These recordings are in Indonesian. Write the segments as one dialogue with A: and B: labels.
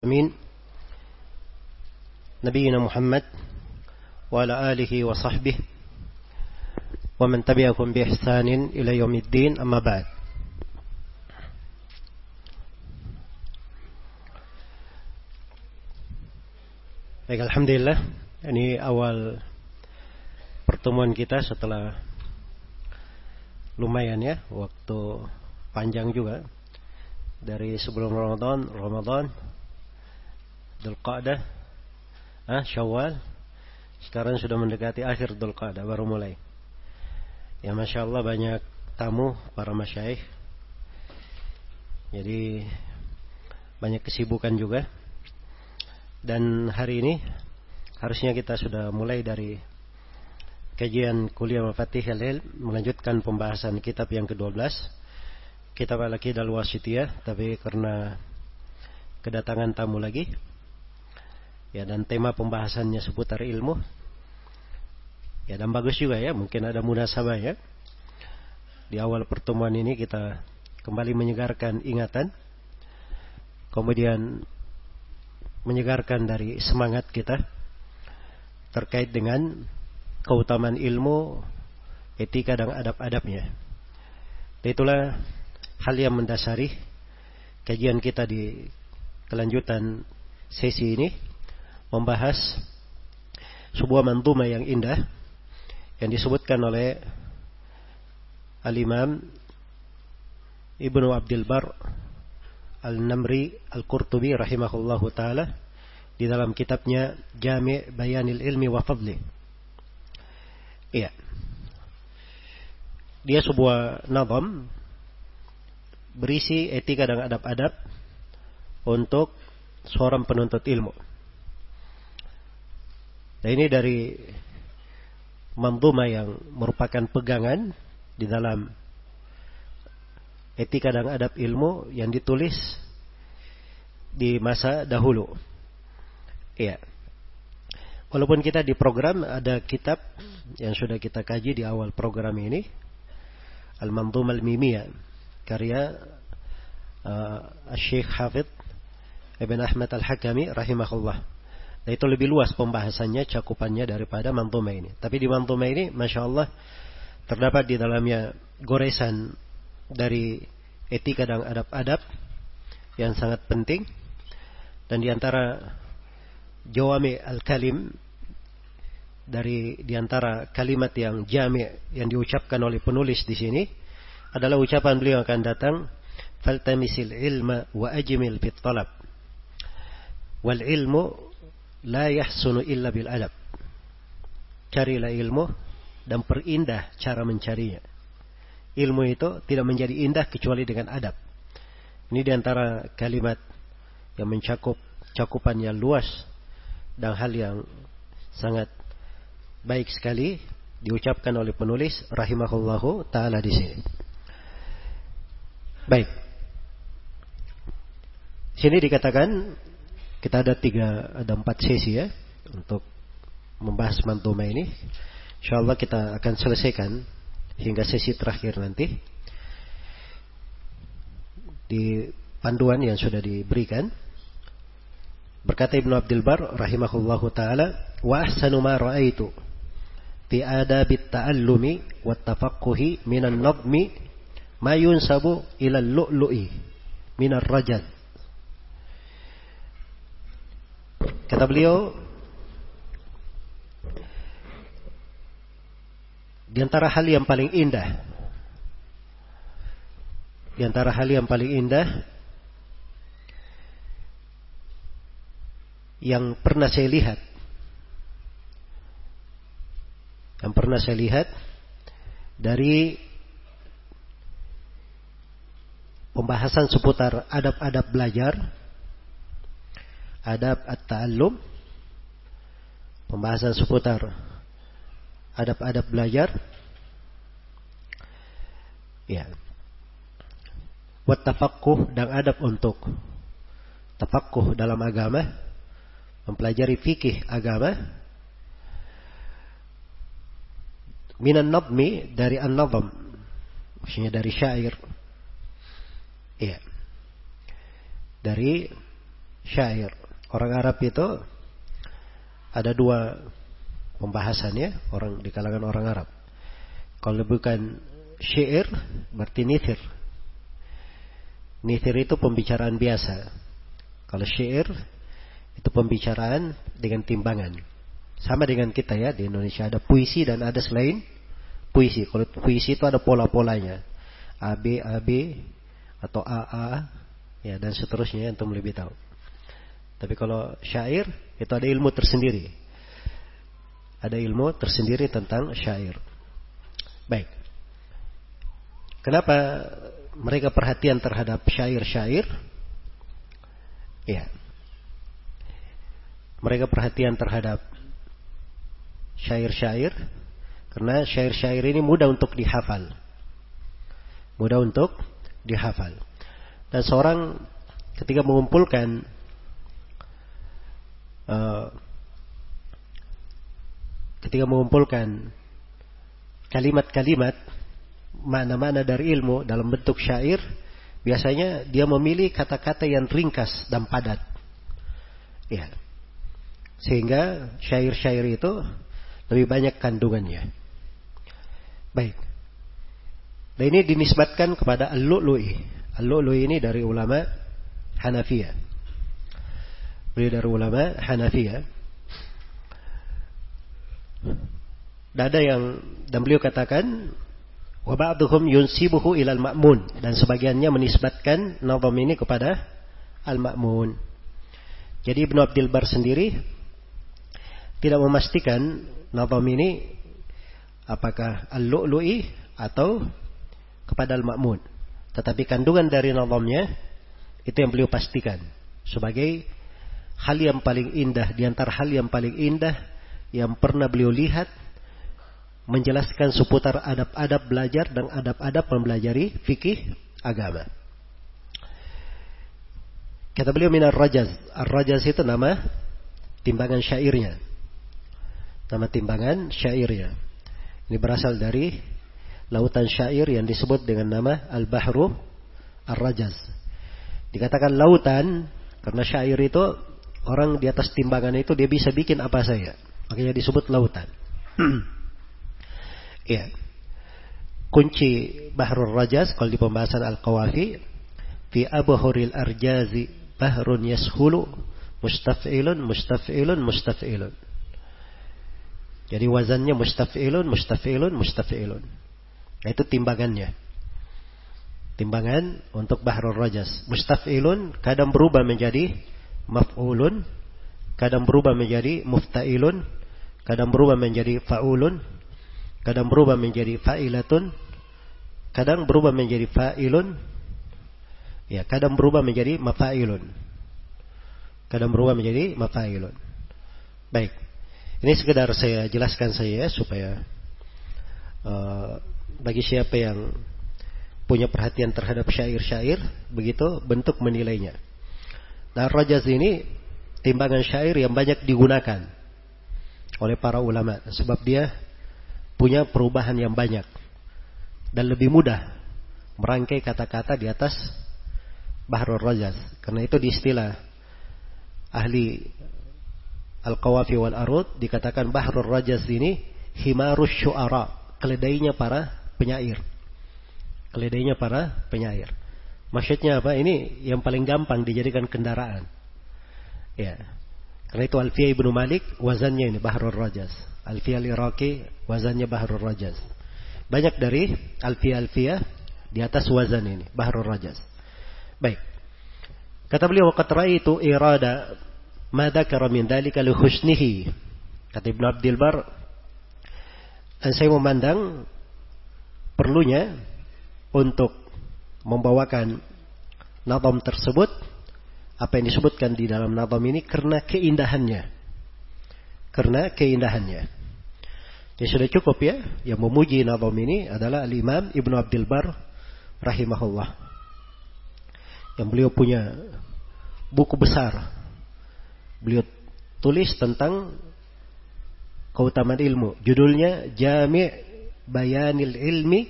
A: Amin. نبينا محمد وعلى آله وصحبه ومن تبعكم بإحسان إلى يوم الدين أما بعد Baik, Alhamdulillah Ini awal pertemuan kita setelah Lumayan ya Waktu panjang juga Dari sebelum Ramadan Ramadan Dzulqa'dah, ah, Syawal. Sekarang sudah mendekati akhir Dzulqa'dah baru mulai. Ya Masya Allah banyak tamu para masyaikh. Jadi banyak kesibukan juga. Dan hari ini harusnya kita sudah mulai dari kajian kuliah Mafatih al melanjutkan pembahasan kitab yang ke-12 kitab Al-Aqidah Al-Wasitiyah tapi karena kedatangan tamu lagi Ya dan tema pembahasannya seputar ilmu. Ya dan bagus juga ya, mungkin ada munasabah ya. Di awal pertemuan ini kita kembali menyegarkan ingatan. Kemudian menyegarkan dari semangat kita terkait dengan keutamaan ilmu, etika dan adab-adabnya. Itulah hal yang mendasari kajian kita di kelanjutan sesi ini membahas sebuah mantuma yang indah yang disebutkan oleh Al-Imam Ibnu Abdul Bar Al-Namri Al-Qurtubi rahimahullahu taala di dalam kitabnya Jami' Bayanil Ilmi wa Fadli. Iya. Dia sebuah nazam berisi etika dan adab-adab untuk seorang penuntut ilmu. Nah ini dari manduma yang merupakan pegangan di dalam etika dan adab ilmu yang ditulis di masa dahulu. Iya. Walaupun kita di program ada kitab yang sudah kita kaji di awal program ini, Al-Mandum Al-Mimiyah, karya uh, Syekh Hafid Ibn Ahmad Al-Hakami rahimahullah. Nah itu lebih luas pembahasannya, cakupannya daripada mantuma ini. Tapi di mantuma ini, Masya Allah, terdapat di dalamnya goresan dari etika dan adab-adab yang sangat penting. Dan di antara jawami al-kalim, dari di antara kalimat yang jami yang diucapkan oleh penulis di sini adalah ucapan beliau akan datang faltamisil ilma wa ajmil fit talab wal ilmu La yahsunu illa bil adab. Carilah ilmu dan perindah cara mencarinya. Ilmu itu tidak menjadi indah kecuali dengan adab. Ini di antara kalimat yang mencakup cakupan yang luas dan hal yang sangat baik sekali diucapkan oleh penulis rahimahullahu taala di sini. Baik. Sini dikatakan kita ada tiga, ada empat sesi ya untuk membahas mantuma ini. Insya Allah kita akan selesaikan hingga sesi terakhir nanti di panduan yang sudah diberikan. Berkata Ibnu Abdul Bar rahimahullahu taala, "Wa ahsanu ma ra'aitu fi adabit ta'allumi wat tafaqquhi minan nadmi ma yunsabu ila al-lu'lu'i minar rajad." Kata beliau, di antara hal yang paling indah, di antara hal yang paling indah yang pernah saya lihat, yang pernah saya lihat dari pembahasan seputar adab-adab belajar adab at-ta'allum pembahasan seputar adab-adab belajar. Ya. Tafaqquh dan adab untuk tafaqquh dalam agama mempelajari fikih agama. Minan nadmi dari an-nadam maksudnya dari syair. Ya. Dari syair. Orang Arab itu ada dua pembahasannya orang di kalangan orang Arab. Kalau bukan syair berarti nithir. Nithir itu pembicaraan biasa. Kalau syair itu pembicaraan dengan timbangan. Sama dengan kita ya di Indonesia ada puisi dan ada selain puisi. Kalau puisi itu ada pola-polanya. A B A B atau A A ya dan seterusnya untuk lebih tahu. Tapi kalau syair itu ada ilmu tersendiri. Ada ilmu tersendiri tentang syair. Baik. Kenapa mereka perhatian terhadap syair-syair? Ya. Mereka perhatian terhadap syair-syair karena syair-syair ini mudah untuk dihafal. Mudah untuk dihafal. Dan seorang ketika mengumpulkan uh, ketika mengumpulkan kalimat-kalimat mana-mana dari ilmu dalam bentuk syair, biasanya dia memilih kata-kata yang ringkas dan padat. Ya. Sehingga syair-syair itu lebih banyak kandungannya. Baik. Dan ini dinisbatkan kepada Al-Lu'lu'i. Al-Lu'lu'i ini dari ulama Hanafiya. Beliau dari ulama Hanafiya. Dan ada yang dan beliau katakan wa ba'dhum yunsibuhu ilal ma'mun dan sebagiannya menisbatkan nazam ini kepada al-ma'mun. Jadi Ibnu Abdul Bar sendiri tidak memastikan nazam ini apakah al-lu'lu'i atau kepada al-ma'mun. Tetapi kandungan dari nazamnya itu yang beliau pastikan sebagai hal yang paling indah di antara hal yang paling indah yang pernah beliau lihat menjelaskan seputar adab-adab belajar dan adab-adab mempelajari fikih agama. Kata beliau minar rajaz. Ar-rajaz itu nama timbangan syairnya. Nama timbangan syairnya. Ini berasal dari lautan syair yang disebut dengan nama Al-Bahru Ar-Rajaz. Dikatakan lautan karena syair itu orang di atas timbangan itu dia bisa bikin apa saja. Makanya disebut lautan. ya. Kunci Bahrul Rajaz kalau di pembahasan Al-Qawafi fi abhuril arjazi bahrun yashulu mustaf'ilun mustaf'ilun mustaf'ilun. Jadi wazannya mustaf'ilun mustaf'ilun mustaf'ilun. Nah, itu timbangannya. Timbangan untuk Bahrul Rajas. Mustaf'ilun kadang berubah menjadi maf'ulun, kadang berubah menjadi mufta'ilun, kadang berubah menjadi fa'ulun, kadang berubah menjadi fa'ilatun, kadang berubah menjadi fa'ilun, ya, kadang berubah menjadi mafa'ilun. Kadang berubah menjadi mafa'ilun. Baik. Ini sekedar saya jelaskan saya supaya uh, bagi siapa yang punya perhatian terhadap syair-syair, begitu bentuk menilainya. Nah, rajaz ini timbangan syair yang banyak digunakan oleh para ulama sebab dia punya perubahan yang banyak dan lebih mudah merangkai kata-kata di atas Bahrul Rajaz. Karena itu di istilah ahli Al-Qawafi wal Arud dikatakan Bahrul Rajaz ini himarus syu'ara, keledainya para penyair. Keledainya para penyair. Maksudnya apa? Ini yang paling gampang dijadikan kendaraan. Ya. Karena itu Alfiya ibnu Malik wazannya ini Bahrul Rajaz. Alfiya al-Iraqi wazannya Bahrul Rajaz. Banyak dari Alfiya-Alfiya di atas wazan ini Bahrul Rajaz. Baik. Kata beliau waqat itu irada ma dzakara min dzalika li husnihi. Kata Ibnu Abdul Bar saya memandang perlunya untuk membawakan nadam tersebut apa yang disebutkan di dalam nadam ini karena keindahannya. Karena keindahannya. Ya sudah cukup ya. Yang memuji nadam ini adalah Al-Imam Ibnu Abdul Bar rahimahullah. Yang beliau punya buku besar. Beliau tulis tentang keutamaan ilmu. Judulnya Jami' bayanil ilmi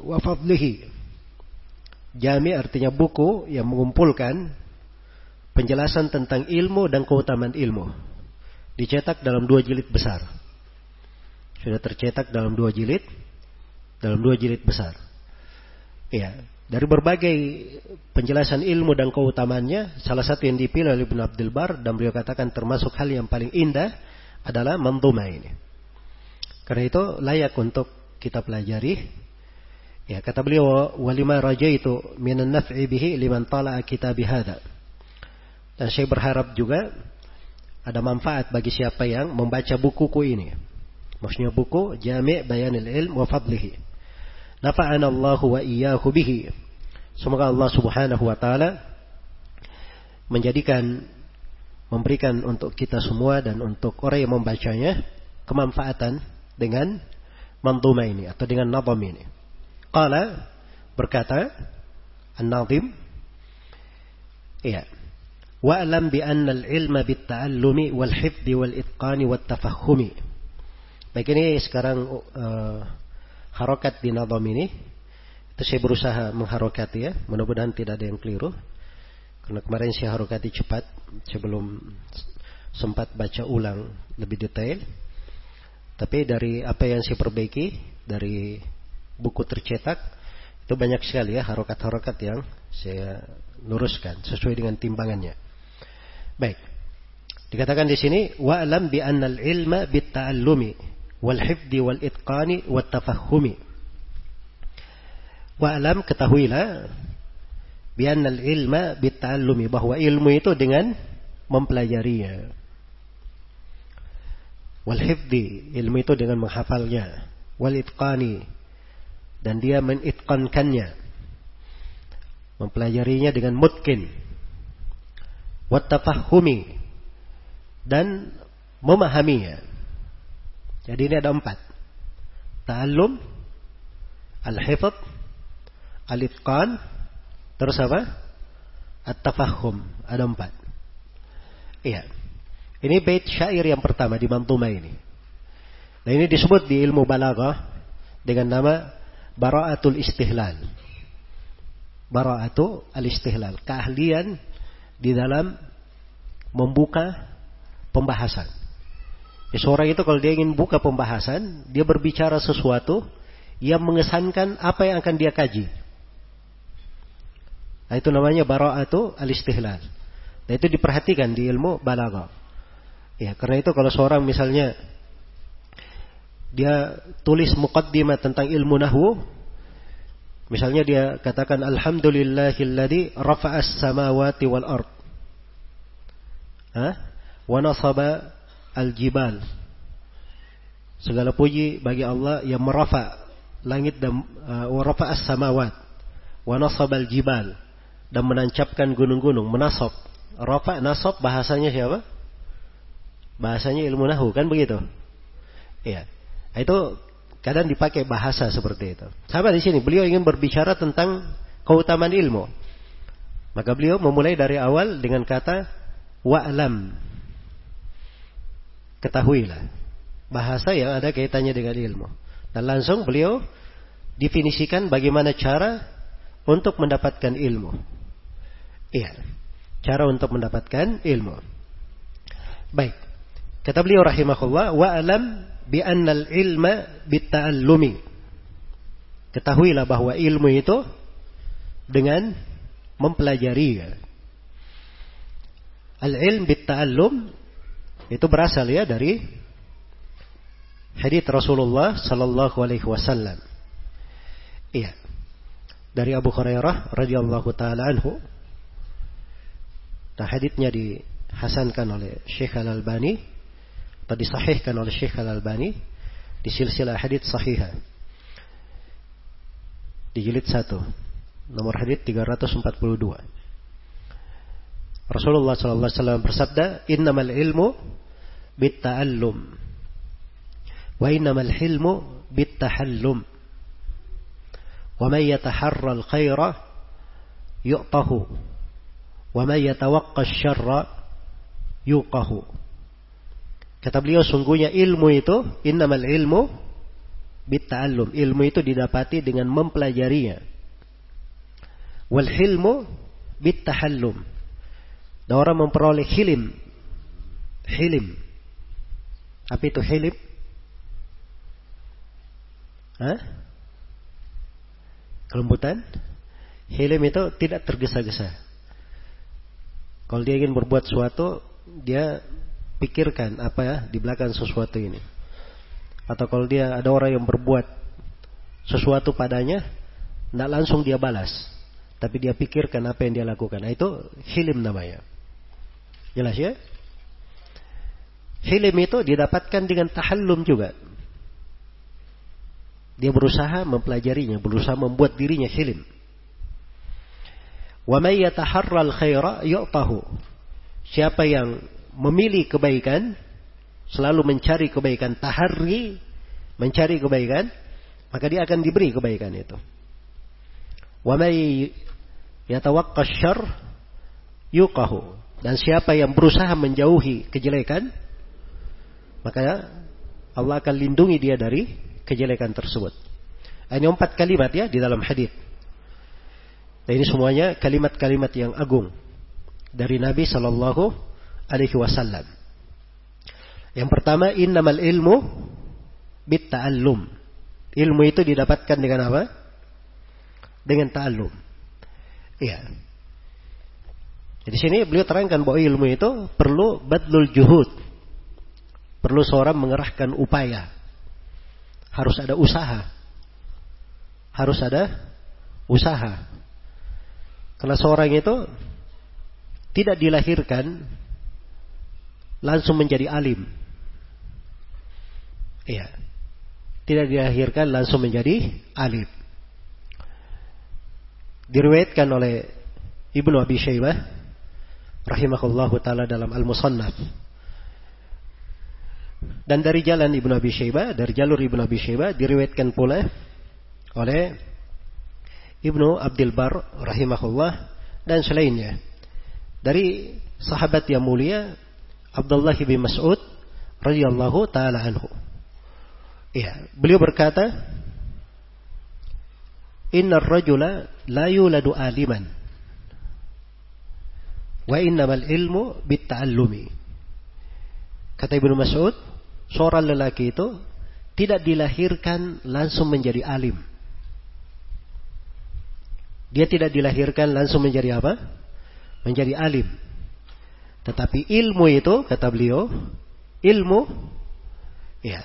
A: wa fadlihi. Jami artinya buku yang mengumpulkan penjelasan tentang ilmu dan keutamaan ilmu. Dicetak dalam dua jilid besar. Sudah tercetak dalam dua jilid, dalam dua jilid besar. Ya, dari berbagai penjelasan ilmu dan keutamaannya, salah satu yang dipilih oleh Ibn Abdul Bar dan beliau katakan termasuk hal yang paling indah adalah manduma ini. Karena itu layak untuk kita pelajari. Ya, kata beliau, walima raja itu minan naf'i bihi liman tala'a kitab hada. Dan saya berharap juga ada manfaat bagi siapa yang membaca bukuku ini. Maksudnya buku Jami' Bayanil Ilm wa Fadlihi. Nafa'ana Allah wa iyyahu bihi. Semoga Allah Subhanahu wa taala menjadikan memberikan untuk kita semua dan untuk orang yang membacanya kemanfaatan dengan mantuma ini atau dengan nazam ini. Qala berkata An-Nazim Iya wa'lam bi anna al-ilma bit ta'allumi wal hifdhi wal itqani wat tafahumi. Baik ini sekarang uh, harokat di nadam ini itu saya berusaha mengharokati ya, mudah-mudahan tidak ada yang keliru. Karena kemarin saya harokati cepat sebelum sempat baca ulang lebih detail. Tapi dari apa yang saya perbaiki dari buku tercetak itu banyak sekali ya harokat-harokat yang saya luruskan sesuai dengan timbangannya. Baik. Dikatakan di sini wa'lam bi annal ilma bit ta'allumi wal hifdi wal itqani wat tafahumi. Wa'lam ketahuilah bi annal ilma bit ta'allumi bahwa ilmu itu dengan mempelajarinya. Wal hifdi ilmu itu dengan menghafalnya. Wal itqani dan dia menitqankannya. Mempelajarinya dengan mutkin watafahumi dan memahaminya. Jadi ini ada empat. Ta'allum, al-hifad, al-itqan, terus apa? At-tafahum. Ada empat. Iya. Ini bait syair yang pertama di Mantuma ini. Nah ini disebut di ilmu balaghah dengan nama Bara'atul Istihlal. Bara'atu al-Istihlal. Keahlian di dalam membuka pembahasan. Ya, seorang itu kalau dia ingin buka pembahasan, dia berbicara sesuatu yang mengesankan apa yang akan dia kaji. Nah, itu namanya bara'atu al-istihlal. Nah, itu diperhatikan di ilmu balaghah. Ya, karena itu kalau seorang misalnya dia tulis muqaddimah tentang ilmu nahwu, Misalnya dia katakan alhamdulillahilladzi rafa'as samawati wal ard. Hah? Wa nasaba al-jibal. Segala puji bagi Allah yang merafa langit dan wa rafa'as samawat wa nasaba al-jibal dan menancapkan gunung-gunung, menasab. Rafa nasab bahasanya siapa? Bahasanya ilmu nahu kan begitu? Iya. Itu Kadang dipakai bahasa seperti itu. Sama di sini, beliau ingin berbicara tentang keutamaan ilmu. Maka beliau memulai dari awal dengan kata wa'lam. Ketahuilah. Bahasa yang ada kaitannya dengan ilmu. Dan langsung beliau definisikan bagaimana cara untuk mendapatkan ilmu. Iya. Cara untuk mendapatkan ilmu. Baik. Kata beliau rahimahullah, wa'lam bi annal ilma bitta'allumi. Ketahuilah bahwa ilmu itu dengan mempelajari. Al-ilm bitta'allum itu berasal ya dari hadis Rasulullah sallallahu alaihi wasallam. Iya. Dari Abu Hurairah radhiyallahu taala anhu. Nah, haditsnya dihasankan oleh Syekh Al-Albani atau disahihkan oleh Syekh Al-Albani di silsilah hadits sahihah di jilid 1 nomor hadits 342 Rasulullah sallallahu alaihi wasallam bersabda innamal ilmu bitta'allum wa innamal hilmu bittahallum wa man yataharra al-khaira yu'tahu wa man yatawaqqa asy-syarra yuqahu Kata beliau sungguhnya ilmu itu innamal ilmu bitta'allum. Ilmu itu didapati dengan mempelajarinya. Wal hilmu bittahallum. Dan orang memperoleh hilim. Hilim. Apa itu hilim? Hah? Kelembutan? Hilim itu tidak tergesa-gesa. Kalau dia ingin berbuat sesuatu, dia pikirkan apa ya di belakang sesuatu ini. Atau kalau dia ada orang yang berbuat sesuatu padanya, tidak langsung dia balas. Tapi dia pikirkan apa yang dia lakukan. Nah, itu hilim namanya. Jelas ya? Hilim itu didapatkan dengan tahallum juga. Dia berusaha mempelajarinya, berusaha membuat dirinya hilim. Wa may yataharral khaira yu'tahu. Siapa yang memilih kebaikan, selalu mencari kebaikan, tahari, mencari kebaikan, maka dia akan diberi kebaikan itu. Wa may yuqahu. Dan siapa yang berusaha menjauhi kejelekan, maka Allah akan lindungi dia dari kejelekan tersebut. Ini empat kalimat ya di dalam hadis. Dan ini semuanya kalimat-kalimat yang agung dari Nabi Shallallahu Alaihi Wasallam. Yang pertama, innamal ilmu bit ta'allum. Ilmu itu didapatkan dengan apa? Dengan ta'allum. Iya. Di sini beliau terangkan bahwa ilmu itu perlu badlul juhud. Perlu seorang mengerahkan upaya. Harus ada usaha. Harus ada usaha. Karena seorang itu tidak dilahirkan langsung menjadi alim. Iya. Tidak dilahirkan langsung menjadi alim. Diriwayatkan oleh Ibnu Abi Syaibah rahimahullahu taala dalam Al-Musannaf. Dan dari jalan Ibnu Abi Syaibah, dari jalur Ibnu Abi Syaibah diriwayatkan pula oleh Ibnu Abdul Bar rahimahullah dan selainnya dari sahabat yang mulia Abdullah bin Mas'ud radhiyallahu taala anhu. Ya, beliau berkata, "Innar rajula la yuladu aliman wa innamal ilmu bitta'allumi." Kata Ibnu Mas'ud, seorang lelaki itu tidak dilahirkan langsung menjadi alim. Dia tidak dilahirkan langsung menjadi apa? Menjadi alim. Tetapi ilmu itu, kata beliau, ilmu ya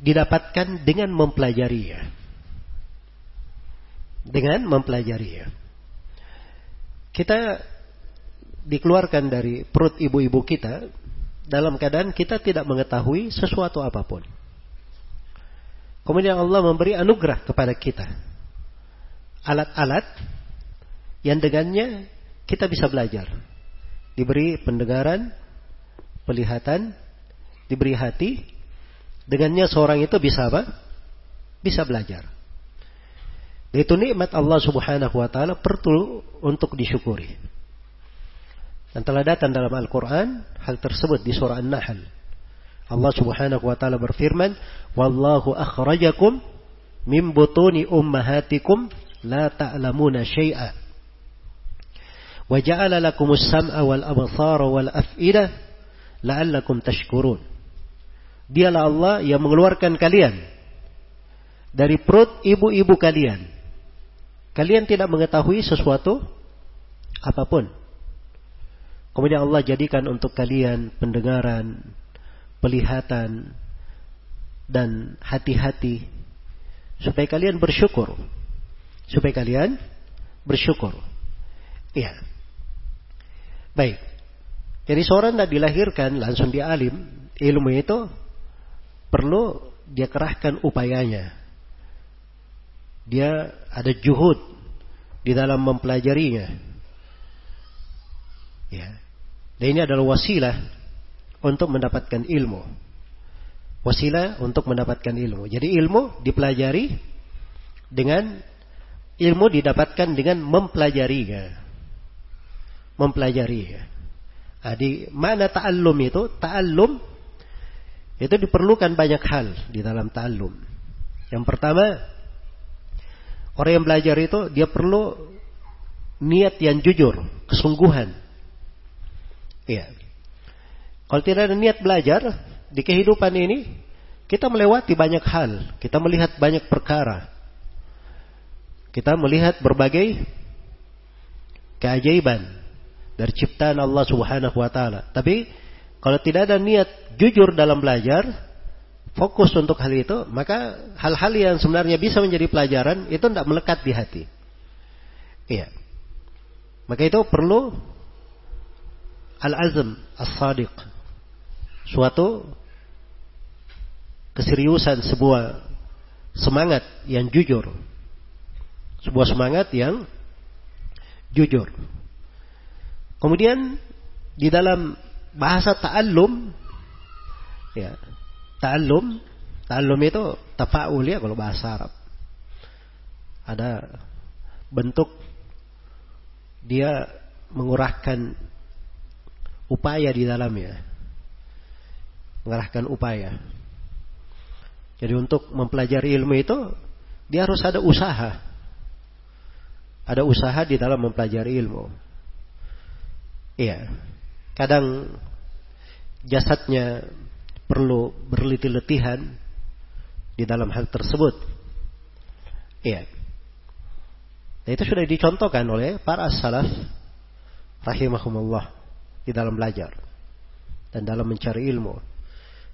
A: didapatkan dengan mempelajarinya. Dengan mempelajarinya. Kita dikeluarkan dari perut ibu-ibu kita dalam keadaan kita tidak mengetahui sesuatu apa pun. Kemudian Allah memberi anugerah kepada kita alat-alat yang dengannya kita bisa belajar. Diberi pendengaran, pelihatan, diberi hati, dengannya seorang itu bisa apa? Bisa belajar. Itu nikmat Allah Subhanahu wa taala perlu untuk disyukuri. Dan telah datang dalam Al-Qur'an hal tersebut di surah An-Nahl. Allah Subhanahu wa taala berfirman, "Wallahu akhrajakum min butuni ummahatikum la ta'lamuna syai'a sam'a wal absara wal af'ida la'allakum tashkurun Dialah Allah yang mengeluarkan kalian dari perut ibu-ibu kalian. Kalian tidak mengetahui sesuatu apa pun. Kemudian Allah jadikan untuk kalian pendengaran, pelihatan, dan hati-hati supaya kalian bersyukur supaya kalian bersyukur. Iya. Baik. Jadi seorang tidak dilahirkan langsung dia alim. Ilmu itu perlu dia kerahkan upayanya. Dia ada juhud di dalam mempelajarinya. Ya. Dan ini adalah wasilah untuk mendapatkan ilmu. Wasilah untuk mendapatkan ilmu. Jadi ilmu dipelajari dengan ilmu didapatkan dengan mempelajarinya. Mempelajarinya. Nah, di mana ta'allum itu? Ta'allum itu diperlukan banyak hal di dalam ta'allum. Yang pertama, orang yang belajar itu dia perlu niat yang jujur, kesungguhan. Iya. Kalau tidak ada niat belajar di kehidupan ini, kita melewati banyak hal, kita melihat banyak perkara. Kita melihat berbagai keajaiban dari ciptaan Allah Subhanahu wa taala. Tapi kalau tidak ada niat jujur dalam belajar, fokus untuk hal itu, maka hal-hal yang sebenarnya bisa menjadi pelajaran itu tidak melekat di hati. Iya. Maka itu perlu al-azm as-sadiq. Suatu keseriusan sebuah semangat yang jujur. Sebuah semangat yang jujur. Kemudian di dalam bahasa ta'allum ya, ta'allum ta'allum itu tafa'ul ya kalau bahasa Arab. Ada bentuk dia mengurahkan upaya di dalamnya. Mengarahkan upaya. Jadi untuk mempelajari ilmu itu dia harus ada usaha. Ada usaha di dalam mempelajari ilmu. Iya. Kadang jasadnya perlu berletih-letihan di dalam hal tersebut. Iya. Nah, itu sudah dicontohkan oleh para salaf rahimahumullah di dalam belajar dan dalam mencari ilmu.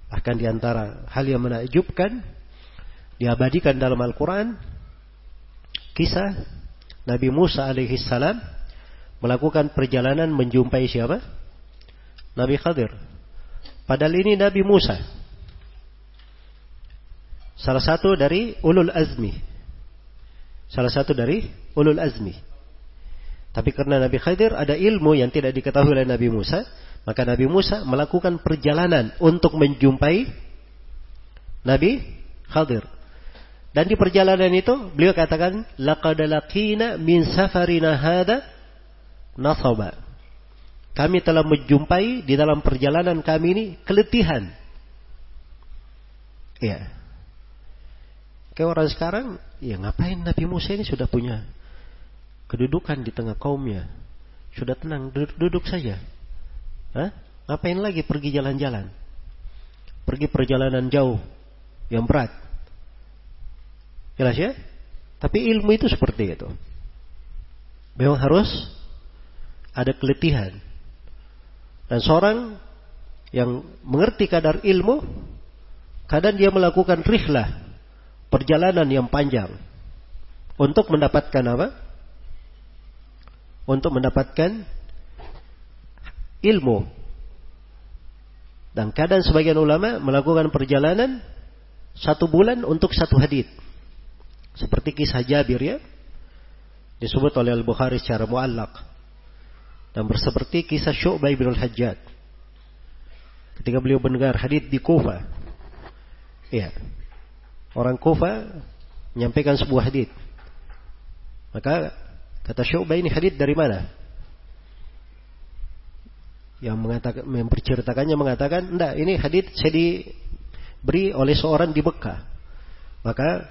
A: Bahkan di antara hal yang menakjubkan diabadikan dalam Al-Quran kisah Nabi Musa alaihi salam melakukan perjalanan menjumpai siapa? Nabi Khadir. Padahal ini Nabi Musa. Salah satu dari ulul azmi. Salah satu dari ulul azmi. Tapi karena Nabi Khadir ada ilmu yang tidak diketahui oleh Nabi Musa, maka Nabi Musa melakukan perjalanan untuk menjumpai Nabi Khadir. Dan di perjalanan itu beliau katakan laqad laqina min safarina hada nasaba. Kami telah menjumpai di dalam perjalanan kami ini keletihan. Ya. Kayak orang sekarang, ya ngapain Nabi Musa ini sudah punya kedudukan di tengah kaumnya. Sudah tenang, duduk, duduk saja. Hah? Ngapain lagi pergi jalan-jalan? Pergi perjalanan jauh yang berat. Jelas ya? Tapi ilmu itu seperti itu. Memang harus ada keletihan. Dan seorang yang mengerti kadar ilmu, kadang dia melakukan rihlah, perjalanan yang panjang untuk mendapatkan apa? Untuk mendapatkan ilmu. Dan kadang sebagian ulama melakukan perjalanan satu bulan untuk satu hadith. Seperti kisah Jabir ya. Disebut oleh Al-Bukhari secara muallak. Dan berseperti kisah Syu'bah bin Al-Hajjad. Ketika beliau mendengar hadith di Kufa. Ya. Orang Kufa menyampaikan sebuah hadith. Maka kata Syu'bah ini hadith dari mana? yang mengatakan memperceritakannya mengatakan enggak ini hadits saya diberi oleh seorang di Mekah maka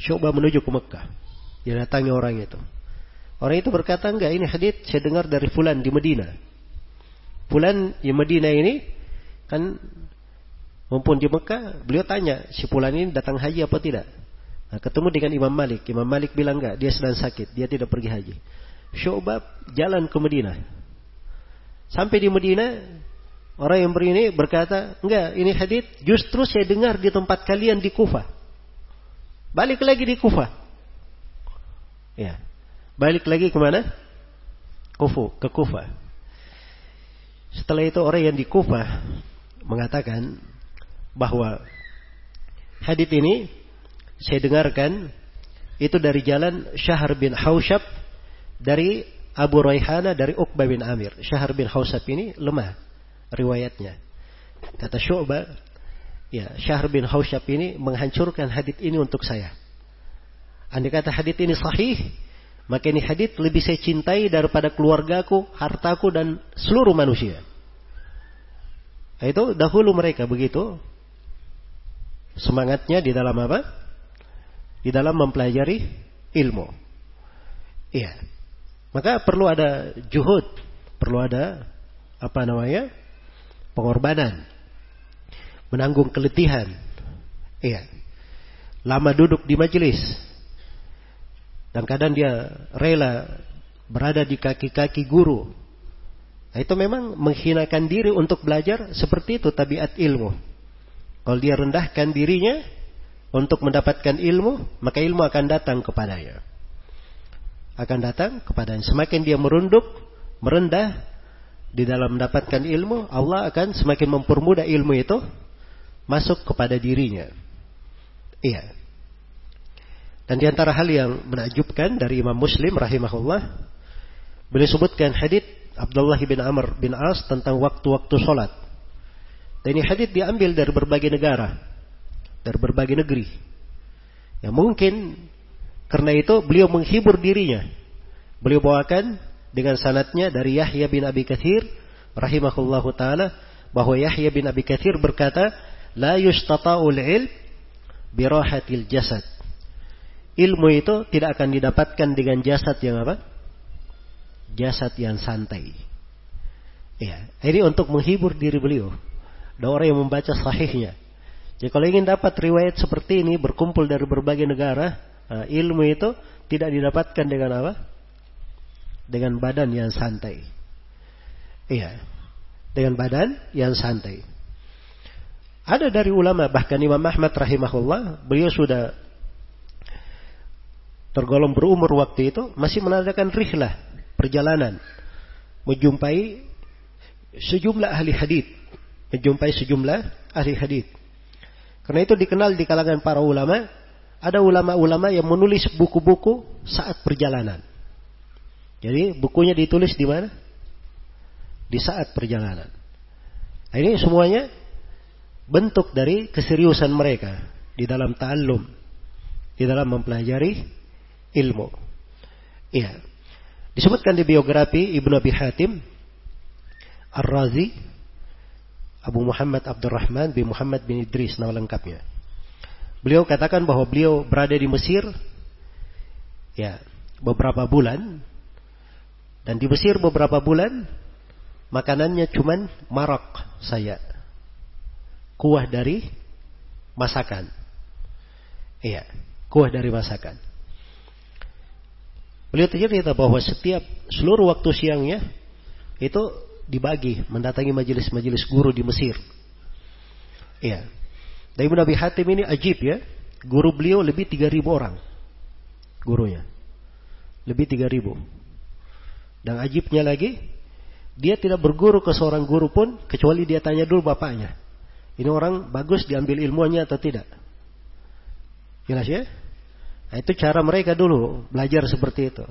A: Syu'bah menuju ke Mekah dia datangi orang itu orang itu berkata enggak ini hadits saya dengar dari fulan di Medina fulan di Medina ini kan mumpun di Mekah beliau tanya si fulan ini datang haji apa tidak nah, ketemu dengan Imam Malik Imam Malik bilang enggak dia sedang sakit dia tidak pergi haji Syu'bah jalan ke Medina Sampai di Medina, orang yang berini berkata, enggak, ini hadith justru saya dengar di tempat kalian di Kufah. Balik lagi di Kufah. Ya. Balik lagi ke mana? Kufu, ke Kufah. Setelah itu orang yang di Kufah mengatakan bahwa hadith ini saya dengarkan itu dari jalan Syahar bin Haushab dari Abu Raihana dari Uqbah bin Amir. Syahar bin Hausab ini lemah riwayatnya. Kata Syu'bah, ya Syahar bin Hausab ini menghancurkan hadith ini untuk saya. Andai kata hadith ini sahih, maka ini hadith lebih saya cintai daripada keluargaku, hartaku dan seluruh manusia. Itu dahulu mereka begitu semangatnya di dalam apa? Di dalam mempelajari ilmu. Iya. Maka perlu ada juhud, perlu ada apa namanya? pengorbanan. Menanggung keletihan. Iya. Lama duduk di majelis. Dan kadang dia rela berada di kaki-kaki guru. Nah, itu memang menghinakan diri untuk belajar seperti itu tabiat ilmu. Kalau dia rendahkan dirinya untuk mendapatkan ilmu, maka ilmu akan datang kepadanya akan datang kepadanya. Semakin dia merunduk, merendah di dalam mendapatkan ilmu, Allah akan semakin mempermudah ilmu itu masuk kepada dirinya. Iya. Dan di antara hal yang menakjubkan dari Imam Muslim rahimahullah, beliau sebutkan hadis Abdullah bin Amr bin As tentang waktu-waktu sholat. Dan ini hadis diambil dari berbagai negara, dari berbagai negeri. Yang mungkin karena itu beliau menghibur dirinya. Beliau bawakan dengan sanatnya dari Yahya bin Abi Kathir rahimahullahu taala bahwa Yahya bin Abi Kathir berkata, "La yustata'ul ilm birahatil jasad." Ilmu itu tidak akan didapatkan dengan jasad yang apa? Jasad yang santai. Ya, ini untuk menghibur diri beliau. Ada orang yang membaca sahihnya. Jadi kalau ingin dapat riwayat seperti ini berkumpul dari berbagai negara, Nah, ilmu itu tidak didapatkan dengan apa? Dengan badan yang santai. Iya. Dengan badan yang santai. Ada dari ulama bahkan Imam Ahmad rahimahullah, beliau sudah tergolong berumur waktu itu masih menandakan rihlah, perjalanan menjumpai sejumlah ahli hadis, menjumpai sejumlah ahli hadis. Karena itu dikenal di kalangan para ulama ada ulama-ulama yang menulis buku-buku saat perjalanan. Jadi bukunya ditulis di mana? Di saat perjalanan. Nah, ini semuanya bentuk dari keseriusan mereka di dalam ta'allum, di dalam mempelajari ilmu. Iya. Disebutkan di biografi Ibnu Abi Hatim Ar-Razi Abu Muhammad Abdurrahman bin Muhammad bin Idris nama lengkapnya. Beliau katakan bahwa beliau berada di Mesir ya beberapa bulan dan di Mesir beberapa bulan makanannya cuman marok saya kuah dari masakan iya kuah dari masakan beliau cerita bahwa setiap seluruh waktu siangnya itu dibagi mendatangi majelis-majelis guru di Mesir iya dan Ibn Abi Hatim ini ajib ya. Guru beliau lebih 3000 orang. Gurunya. Lebih 3000. Dan ajibnya lagi, dia tidak berguru ke seorang guru pun kecuali dia tanya dulu bapaknya. Ini orang bagus diambil ilmunya atau tidak. Jelas ya? Nah, itu cara mereka dulu belajar seperti itu.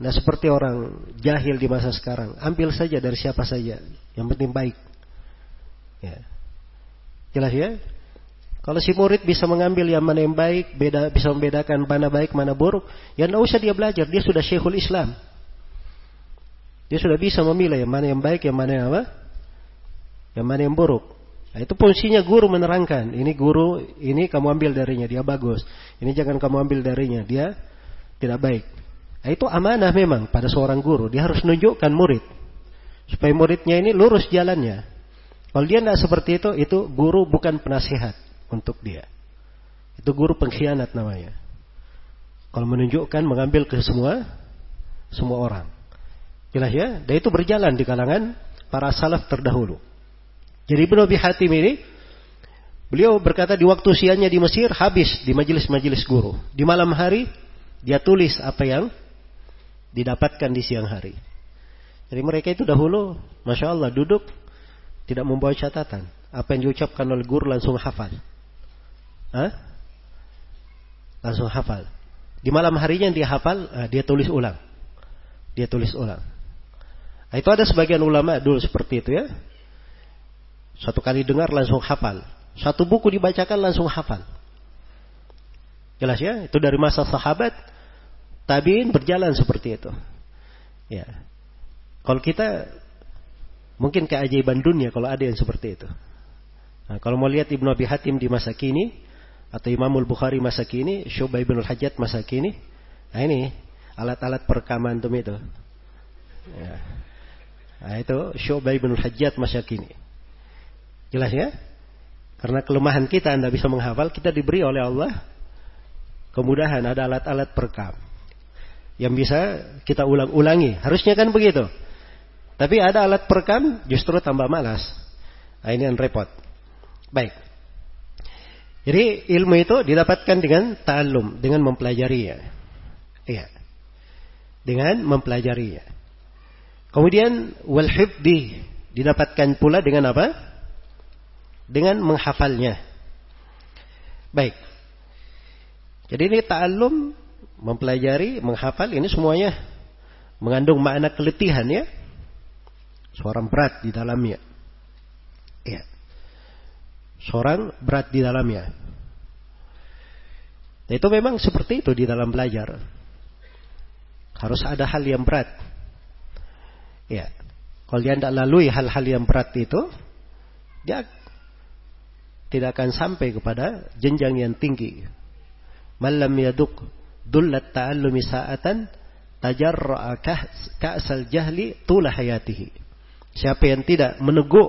A: Nah seperti orang jahil di masa sekarang, ambil saja dari siapa saja, yang penting baik. Ya. Jelas ya? Kalau si murid bisa mengambil yang mana yang baik, beda bisa membedakan mana baik, mana buruk, ya tidak usah dia belajar, dia sudah syekhul Islam. Dia sudah bisa memilah yang mana yang baik, yang mana yang apa? Yang mana yang buruk. Nah, itu fungsinya guru menerangkan. Ini guru, ini kamu ambil darinya, dia bagus. Ini jangan kamu ambil darinya, dia tidak baik. Nah, itu amanah memang pada seorang guru. Dia harus menunjukkan murid. Supaya muridnya ini lurus jalannya. Kalau dia tidak seperti itu, itu guru bukan penasihat untuk dia. Itu guru pengkhianat namanya. Kalau menunjukkan mengambil ke semua semua orang. Jelas ya? Dan itu berjalan di kalangan para salaf terdahulu. Jadi Ibnu Abi Hatim ini beliau berkata di waktu siangnya di Mesir habis di majelis-majelis guru. Di malam hari dia tulis apa yang didapatkan di siang hari. Jadi mereka itu dahulu, masya Allah duduk tidak membawa catatan. Apa yang diucapkan oleh guru langsung hafal. Hah? Langsung hafal. Di malam harinya dia hafal, ah, dia tulis ulang. Dia tulis ulang. Nah, itu ada sebagian ulama dulu seperti itu ya. Satu kali dengar langsung hafal. Satu buku dibacakan langsung hafal. Jelas ya? Itu dari masa sahabat. Tabiin berjalan seperti itu. Ya. Kalau kita Mungkin keajaiban dunia kalau ada yang seperti itu. Nah, kalau mau lihat Ibnu Abi Hatim di masa kini atau Imamul Bukhari masa kini, Syubai bin Hajat masa kini, nah ini alat-alat perekaman itu. Ya. Nah itu Syu'bah bin Hajjat masa kini. Jelas ya? Karena kelemahan kita Anda bisa menghafal, kita diberi oleh Allah kemudahan ada alat-alat perekam yang bisa kita ulang-ulangi. Harusnya kan begitu. Tapi ada alat perekam justru tambah malas. Nah, ini yang repot. Baik. Jadi ilmu itu didapatkan dengan ta'allum, dengan mempelajarinya. Iya. Dengan mempelajarinya. Kemudian wal hifdi didapatkan pula dengan apa? Dengan menghafalnya. Baik. Jadi ini ta'allum, mempelajari, menghafal ini semuanya mengandung makna keletihan ya. Seorang berat di dalamnya. Ya. Seorang berat di dalamnya. Nah, itu memang seperti itu di dalam belajar. Harus ada hal yang berat. Ya. Kalau dia tidak lalui hal-hal yang berat itu, dia tidak akan sampai kepada jenjang yang tinggi. Malam yaduk dullat ta'allumi sa'atan tajarra'a ka'sal jahli tula hayatihi. Siapa yang tidak meneguk,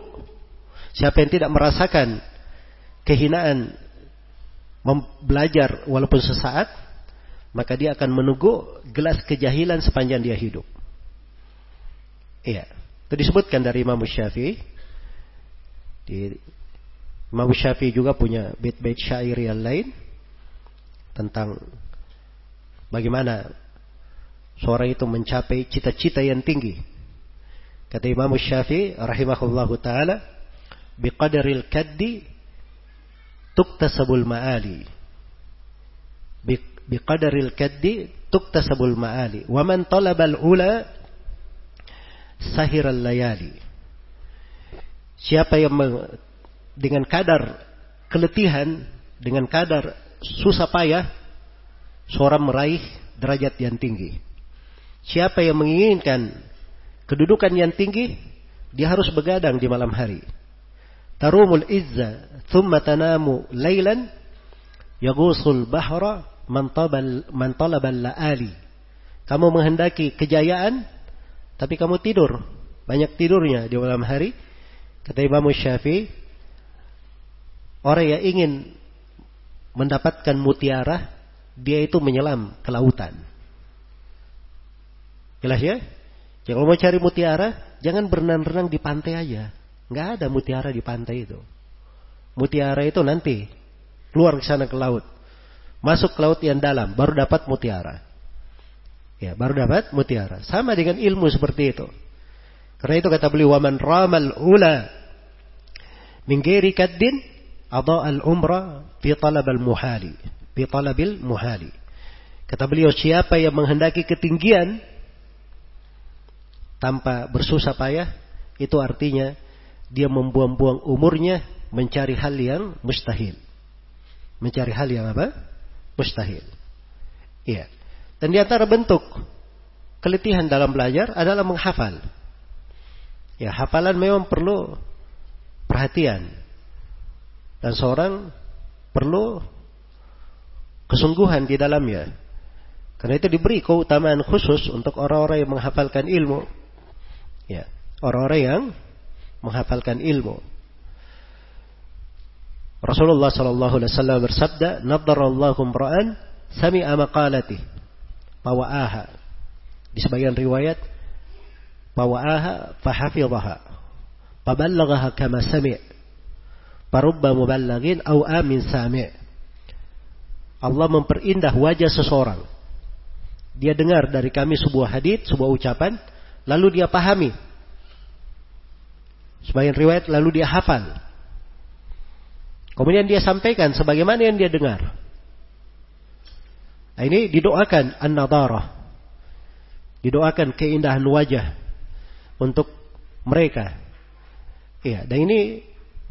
A: siapa yang tidak merasakan kehinaan belajar walaupun sesaat, maka dia akan meneguk gelas kejahilan sepanjang dia hidup. Iya. Itu disebutkan dari Imam Syafi'i. Di Imam Syafi'i juga punya bait-bait syair yang lain tentang bagaimana seorang itu mencapai cita-cita yang tinggi. Kata Imam Syafi'i rahimahullahu taala, biqadaril kaddi tuktasabul ma'ali. Biqadaril kaddi tuktasabul ma'ali. Wa man talabal ula sahiral layali. Siapa yang dengan kadar keletihan, dengan kadar susah payah seorang meraih derajat yang tinggi. Siapa yang menginginkan kedudukan yang tinggi, dia harus begadang di malam hari. Tarumul izza, thumma tanamu laylan, yagusul bahra, man talabal la'ali. Kamu menghendaki kejayaan, tapi kamu tidur. Banyak tidurnya di malam hari. Kata Imam Syafi'i, orang yang ingin mendapatkan mutiara, dia itu menyelam ke lautan. Jelas ya? Kalau mau cari mutiara, jangan berenang-renang di pantai aja. Nggak ada mutiara di pantai itu. Mutiara itu nanti keluar ke sana ke laut. Masuk ke laut yang dalam, baru dapat mutiara. Ya, baru dapat mutiara. Sama dengan ilmu seperti itu. Karena itu kata beliau, "Waman ramal ula min ghairi kaddin al-umra fi talab al-muhali, fi talabil muhali. Kata beliau, siapa yang menghendaki ketinggian tanpa bersusah payah, itu artinya dia membuang-buang umurnya mencari hal yang mustahil. Mencari hal yang apa? Mustahil. Iya. Dan di antara bentuk keletihan dalam belajar adalah menghafal. Ya, hafalan memang perlu perhatian. Dan seorang perlu kesungguhan di dalamnya. Karena itu diberi keutamaan khusus untuk orang-orang yang menghafalkan ilmu. Ya, orang-orang yang menghafalkan ilmu. Rasulullah sallallahu alaihi wasallam bersabda, "Nadarallahu ra'an sami'a maqalati pawa'aha." Di sebagian riwayat, pawa'aha fahafidhaha. Paballaghaha kama sami'. Parubba muballagin au amin sami' Allah memperindah wajah seseorang. Dia dengar dari kami sebuah hadith, sebuah ucapan, lalu dia pahami. Sebagian riwayat lalu dia hafal. Kemudian dia sampaikan sebagaimana yang dia dengar. Nah, ini didoakan an-nadarah. Didoakan keindahan wajah untuk mereka. Iya, dan ini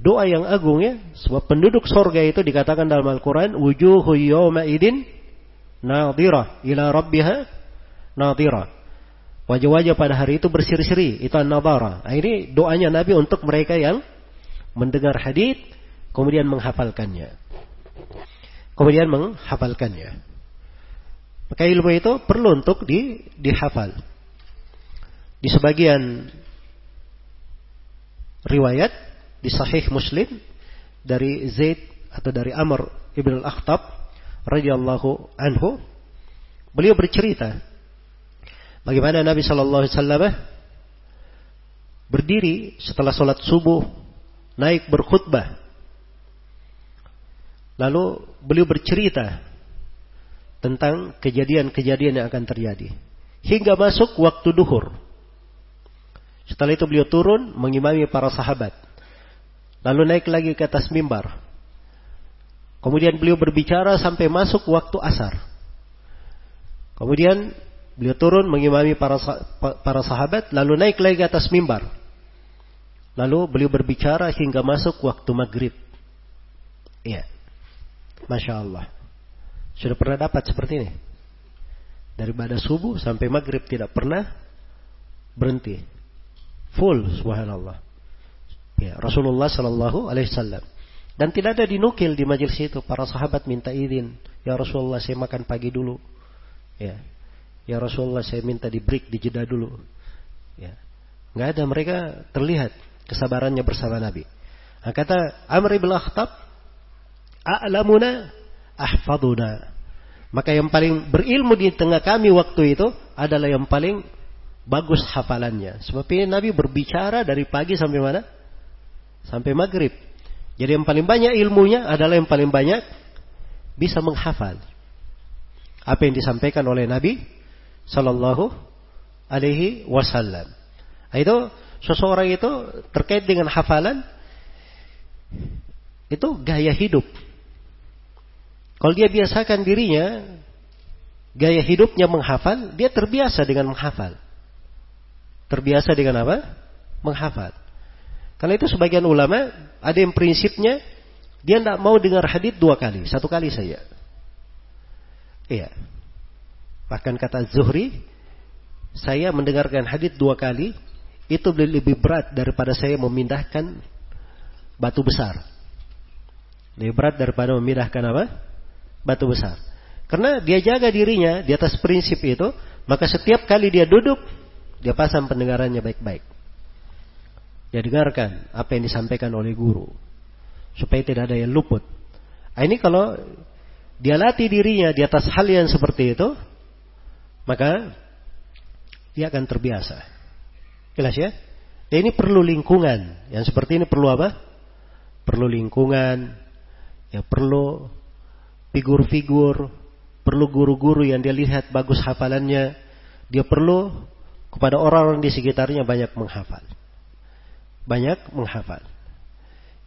A: doa yang agung ya. Sebab penduduk sorga itu dikatakan dalam Al-Quran, wujuhu yawma idin nadhirah ila rabbiha. Wajah-wajah pada hari itu berseri-seri, itu an-nadhara. Nah, ini doanya Nabi untuk mereka yang mendengar hadis kemudian menghafalkannya. Kemudian menghafalkannya. Maka ilmu itu perlu untuk di, dihafal. Di sebagian riwayat di Sahih Muslim dari Zaid atau dari Amr ibn al-Akhtab radhiyallahu anhu, beliau bercerita bagaimana Nabi Shallallahu Alaihi Wasallam berdiri setelah sholat subuh naik berkhutbah. Lalu beliau bercerita tentang kejadian-kejadian yang akan terjadi. Hingga masuk waktu duhur. Setelah itu beliau turun mengimami para sahabat. Lalu naik lagi ke atas mimbar. Kemudian beliau berbicara sampai masuk waktu asar. Kemudian beliau turun mengimami para para sahabat, lalu naik lagi ke atas mimbar. Lalu beliau berbicara hingga masuk waktu maghrib. Iya. Masya Allah. Sudah pernah dapat seperti ini? Dari pada subuh sampai maghrib tidak pernah berhenti. Full, subhanallah. Ya, Rasulullah Shallallahu Alaihi Wasallam. Dan tidak ada dinukil di majelis itu. Para sahabat minta izin. Ya Rasulullah saya makan pagi dulu. Ya. Ya Rasulullah saya minta di break, di jeda dulu. Ya. Nggak ada mereka terlihat kesabarannya bersama Nabi. Nah, kata Amr ibn Akhtab, "A'lamuna ahfaduna." Maka yang paling berilmu di tengah kami waktu itu adalah yang paling bagus hafalannya. Sebab ini Nabi berbicara dari pagi sampai mana? Sampai maghrib. Jadi yang paling banyak ilmunya adalah yang paling banyak bisa menghafal. Apa yang disampaikan oleh Nabi Sallallahu Alaihi Wasallam. Nah, itu seseorang itu terkait dengan hafalan itu gaya hidup. Kalau dia biasakan dirinya, gaya hidupnya menghafal, dia terbiasa dengan menghafal. Terbiasa dengan apa? Menghafal. Karena itu sebagian ulama ada yang prinsipnya dia tidak mau dengar hadis dua kali, satu kali saja. Iya. Bahkan kata Zuhri, saya mendengarkan hadis dua kali itu lebih berat daripada saya memindahkan batu besar. Lebih berat daripada memindahkan apa? batu besar. Karena dia jaga dirinya di atas prinsip itu, maka setiap kali dia duduk, dia pasang pendengarannya baik-baik. Dia dengarkan apa yang disampaikan oleh guru. Supaya tidak ada yang luput. Nah, ini kalau dia latih dirinya di atas hal yang seperti itu, maka dia akan terbiasa. Jelas ya? Dan ini perlu lingkungan. Yang seperti ini perlu apa? Perlu lingkungan. Ya perlu figur-figur, perlu guru-guru yang dia lihat bagus hafalannya, dia perlu kepada orang-orang di sekitarnya banyak menghafal. Banyak menghafal.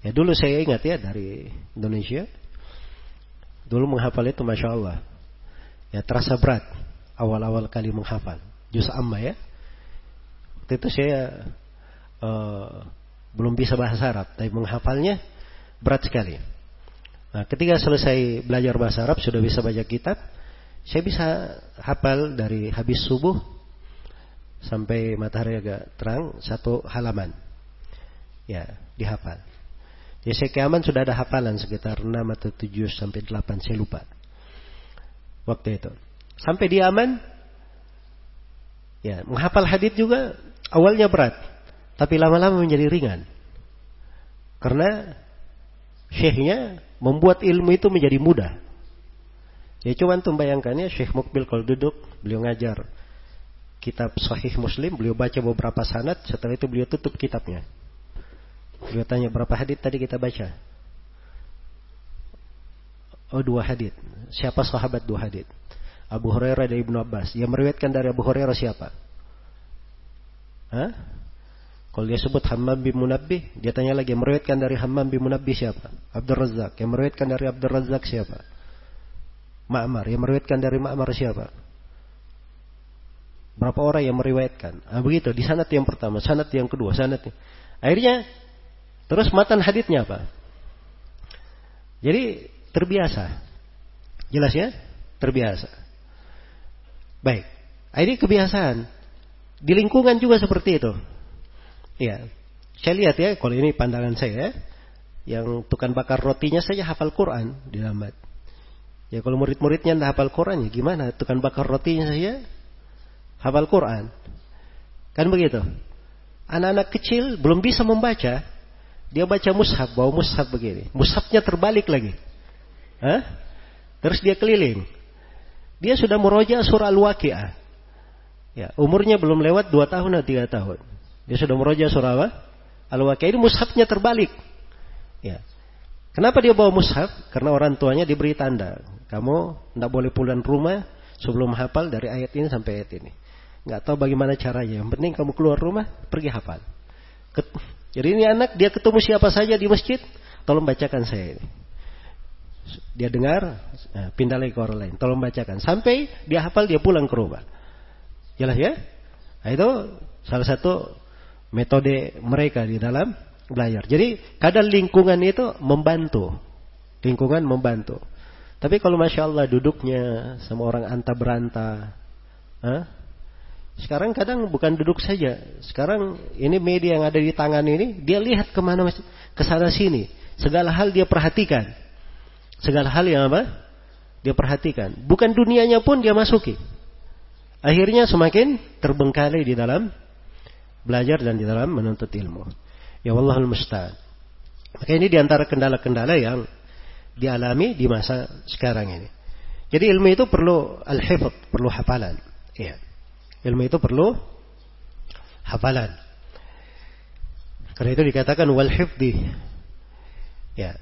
A: Ya dulu saya ingat ya dari Indonesia, dulu menghafal itu masya Allah, ya terasa berat awal-awal kali menghafal. Juz amma ya. Waktu itu saya uh, belum bisa bahasa Arab, tapi menghafalnya berat sekali. Nah, ketika selesai belajar bahasa Arab, sudah bisa baca kitab, saya bisa hafal dari habis subuh sampai matahari agak terang satu halaman. Ya, dihafal. Ya, saya keaman sudah ada hafalan sekitar 6 atau 7 sampai 8, saya lupa. Waktu itu. Sampai di aman, ya, menghafal hadith juga awalnya berat, tapi lama-lama menjadi ringan. Karena syekhnya membuat ilmu itu menjadi mudah. Ya cuman tuh bayangkannya Syekh Mukbil kalau duduk, beliau ngajar kitab Sahih Muslim, beliau baca beberapa sanad, setelah itu beliau tutup kitabnya. Beliau tanya berapa hadit tadi kita baca? Oh dua hadit. Siapa sahabat dua hadit? Abu Hurairah dan Ibnu Abbas. Yang meriwayatkan dari Abu Hurairah siapa? Hah? Kalau dia sebut Hammam bin Munabbih, dia tanya lagi, yang meriwayatkan dari Hammam bin Munabbih siapa? Abdul Razak. Yang meriwayatkan dari Abdul Razak siapa? Ma'mar. Yang meriwayatkan dari Ma'mar siapa? Berapa orang yang meriwayatkan? Nah, begitu, di sanat yang pertama, sanat yang kedua, sanat. Akhirnya, terus matan haditnya apa? Jadi, terbiasa. Jelas ya? Terbiasa. Baik. Ini kebiasaan. Di lingkungan juga seperti itu. Ya, saya lihat ya, kalau ini pandangan saya, yang tukang bakar rotinya saja hafal Quran di lambat. Ya kalau murid-muridnya tidak hafal Quran ya gimana? Tukang bakar rotinya saya hafal Quran. Kan begitu. Anak-anak kecil belum bisa membaca, dia baca mushaf, bawa mushaf begini. Mushafnya terbalik lagi. Hah? Terus dia keliling. Dia sudah meroja surah Al-Waqi'ah. Ya, umurnya belum lewat dua tahun atau tiga tahun. Dia sudah meroja surah apa? Al-Waqi'ah. Ini mushafnya terbalik. Ya. Kenapa dia bawa mushaf? Karena orang tuanya diberi tanda. Kamu tidak boleh pulang rumah sebelum hafal dari ayat ini sampai ayat ini. Nggak tahu bagaimana caranya. Yang penting kamu keluar rumah, pergi hafal. Jadi ini anak dia ketemu siapa saja di masjid, tolong bacakan saya. Dia dengar, nah, pindah lagi ke orang lain. Tolong bacakan. Sampai dia hafal, dia pulang ke rumah. Jelas ya? Nah, itu salah satu metode mereka di dalam belajar. Jadi kadang lingkungan itu membantu. Lingkungan membantu. Tapi kalau masya Allah duduknya sama orang anta beranta, huh? Sekarang kadang bukan duduk saja. Sekarang ini media yang ada di tangan ini, dia lihat ke mana ke sana sini. Segala hal dia perhatikan. Segala hal yang apa? Dia perhatikan. Bukan dunianya pun dia masuki. Akhirnya semakin terbengkalai di dalam belajar dan di dalam menuntut ilmu. Ya Allahul Musta'an. Maka ini di antara kendala-kendala yang dialami di masa sekarang ini. Jadi ilmu itu perlu al-hifd, perlu hafalan. Iya. Ilmu itu perlu hafalan. Karena itu dikatakan wal hifdi. Ya.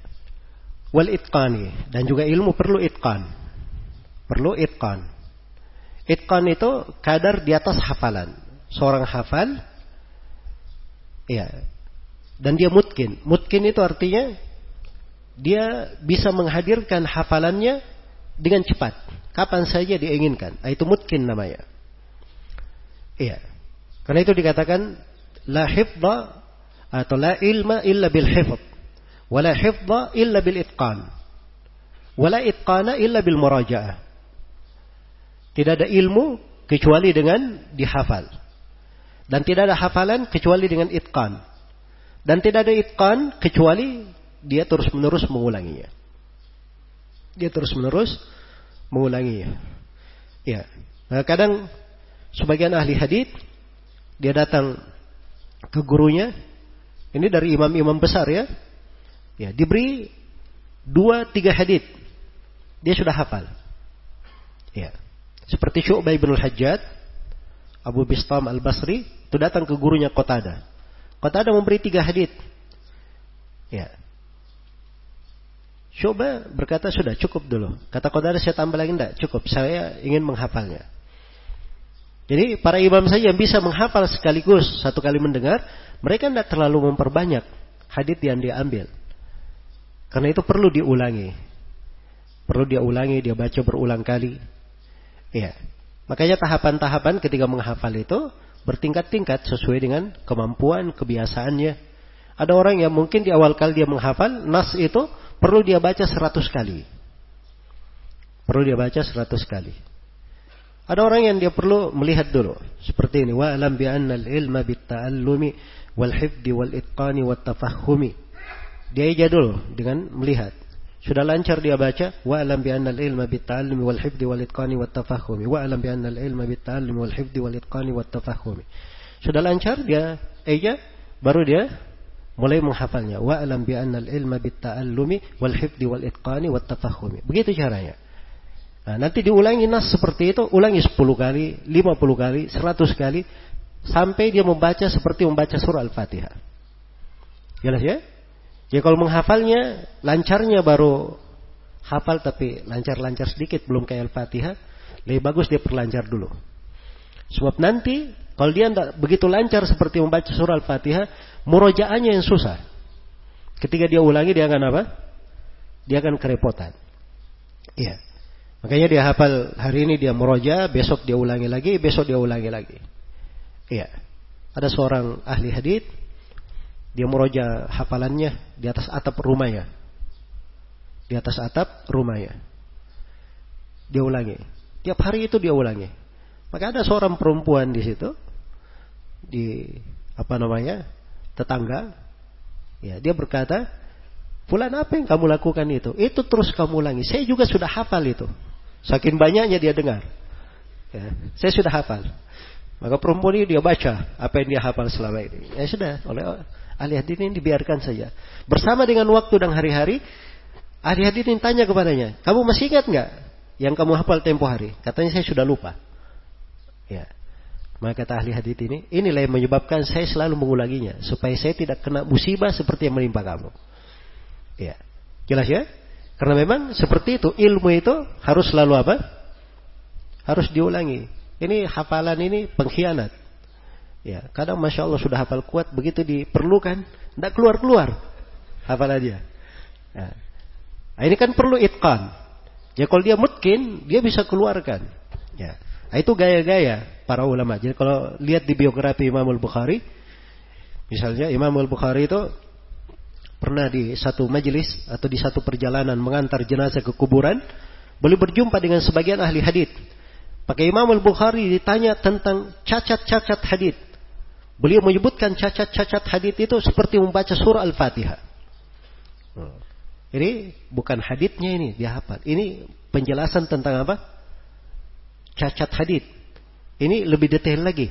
A: Wal itqani dan juga ilmu perlu itqan. Perlu itqan. Itqan itu kadar di atas hafalan. Seorang hafal ya. Dan dia mutkin. Mutkin itu artinya dia bisa menghadirkan hafalannya dengan cepat. Kapan saja dia inginkan. Ah, itu mungkin namanya. Iya. Karena itu dikatakan la hifdha atau la ilma illa bil hifd. Wala hifdha illa bil itqan. Wala itqana illa bil muraja'ah. Tidak ada ilmu kecuali dengan dihafal. Dan tidak ada hafalan kecuali dengan itqan. Dan tidak ada itqan kecuali dia terus-menerus mengulanginya. Dia terus-menerus mengulanginya. Ya. Nah, kadang sebagian ahli hadis dia datang ke gurunya. Ini dari imam-imam besar ya. Ya, diberi dua tiga hadis. Dia sudah hafal. Ya. Seperti Syu'bah bin Al-Hajjaj, Abu Bistam Al-Basri, itu datang ke gurunya Qatada. Qatada memberi tiga hadis. Ya. Coba berkata sudah cukup dulu. Kata Qadar saya tambah lagi enggak? Cukup. Saya ingin menghafalnya. Jadi para imam saja yang bisa menghafal sekaligus satu kali mendengar, mereka tidak terlalu memperbanyak hadis yang dia ambil. Karena itu perlu diulangi. Perlu dia ulangi, dia baca berulang kali. Iya. Makanya tahapan-tahapan ketika menghafal itu bertingkat-tingkat sesuai dengan kemampuan, kebiasaannya. Ada orang yang mungkin di awal kali dia menghafal, nas itu perlu dia baca seratus kali. Perlu dia baca seratus kali. Ada orang yang dia perlu melihat dulu seperti ini wa alam bi anna al ilma bit ta'allumi wal hifdi wal itqani wat tafahumi. Dia aja dulu dengan melihat. Sudah lancar dia baca wa alam bi anna al ilma bit ta'allumi wal hifdi wal itqani wat tafahumi wa alam bi anna al ilma bit ta'allumi wal hifdi wal itqani wat tafahumi. Sudah lancar dia aja baru dia mulai menghafalnya. Wa alam bi annal ilma bit ta'allumi wal hifdi wal itqani wat tafahumi. Begitu caranya. Nah, nanti diulangi nas seperti itu, ulangi 10 kali, 50 kali, 100 kali sampai dia membaca seperti membaca surah Al-Fatihah. Jelas ya? Ya kalau menghafalnya lancarnya baru hafal tapi lancar-lancar sedikit belum kayak Al-Fatihah, lebih bagus dia perlancar dulu. Sebab nanti kalau dia tidak begitu lancar seperti membaca surah Al-Fatihah, murojaannya yang susah. Ketika dia ulangi dia akan apa? Dia akan kerepotan. Iya. Makanya dia hafal hari ini dia muroja, besok dia ulangi lagi, besok dia ulangi lagi. Iya. Ada seorang ahli hadith, dia muroja hafalannya di atas atap rumahnya. Di atas atap rumahnya. Dia ulangi. Tiap hari itu dia ulangi. Maka ada seorang perempuan di situ, di apa namanya tetangga ya dia berkata Fulan apa yang kamu lakukan itu? Itu terus kamu ulangi. Saya juga sudah hafal itu. Saking banyaknya dia dengar. Ya, saya sudah hafal. Maka perempuan ini dia baca apa yang dia hafal selama ini. Ya sudah, oleh ahli hadis ini dibiarkan saja. Bersama dengan waktu dan hari-hari, ahli hadis ini tanya kepadanya, kamu masih ingat nggak yang kamu hafal tempo hari? Katanya saya sudah lupa. Ya. Maka kata ahli hadis ini, inilah yang menyebabkan saya selalu mengulanginya supaya saya tidak kena musibah seperti yang menimpa kamu. Ya. Jelas ya? Karena memang seperti itu, ilmu itu harus selalu apa? Harus diulangi. Ini hafalan ini pengkhianat. Ya, kadang masya Allah sudah hafal kuat, begitu diperlukan, tidak keluar keluar hafalan dia. Ya. Nah, ini kan perlu itqan. Ya kalau dia mungkin dia bisa keluarkan. Ya. Nah, itu gaya-gaya para ulama. Jadi kalau lihat di biografi Imam Al-Bukhari, misalnya Imam Al-Bukhari itu pernah di satu majelis atau di satu perjalanan mengantar jenazah ke kuburan, beliau berjumpa dengan sebagian ahli hadis. Pakai Imam Al-Bukhari ditanya tentang cacat-cacat hadis. Beliau menyebutkan cacat-cacat hadis itu seperti membaca surah Al-Fatihah. Ini bukan hadisnya ini dia. Ini penjelasan tentang apa? Cacat hadis. Ini lebih detail lagi.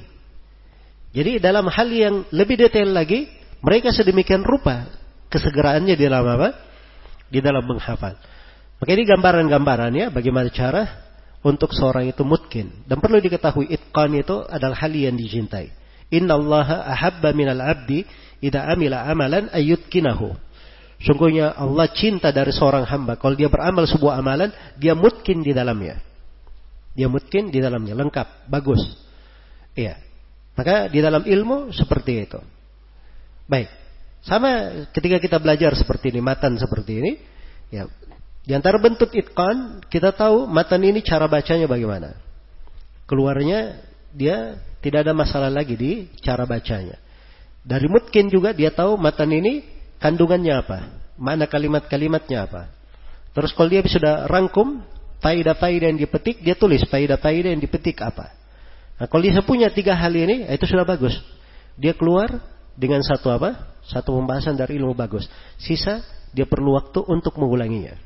A: Jadi dalam hal yang lebih detail lagi, mereka sedemikian rupa kesegeraannya di dalam apa? Di dalam menghafal. Maka ini gambaran-gambarannya bagaimana cara untuk seorang itu mungkin. Dan perlu diketahui itqan itu adalah hal yang dicintai. Inna Allah ahabba minal abdi idha amila amalan ayyutkinahu. Sungguhnya Allah cinta dari seorang hamba. Kalau dia beramal sebuah amalan, dia mungkin di dalamnya. Dia mungkin di dalamnya. Lengkap. Bagus. Iya. Maka di dalam ilmu seperti itu. Baik. Sama ketika kita belajar seperti ini, matan seperti ini, ya di antara bentuk itqan kita tahu matan ini cara bacanya bagaimana. Keluarnya dia tidak ada masalah lagi di cara bacanya. Dari mungkin juga dia tahu matan ini kandungannya apa, mana kalimat-kalimatnya apa. Terus kalau dia sudah rangkum faidah-faidah yang dipetik, dia tulis faidah-faidah yang dipetik apa. Nah, kalau dia punya tiga hal ini, itu sudah bagus. Dia keluar dengan satu apa? Satu pembahasan dari ilmu bagus. Sisa dia perlu waktu untuk mengulanginya.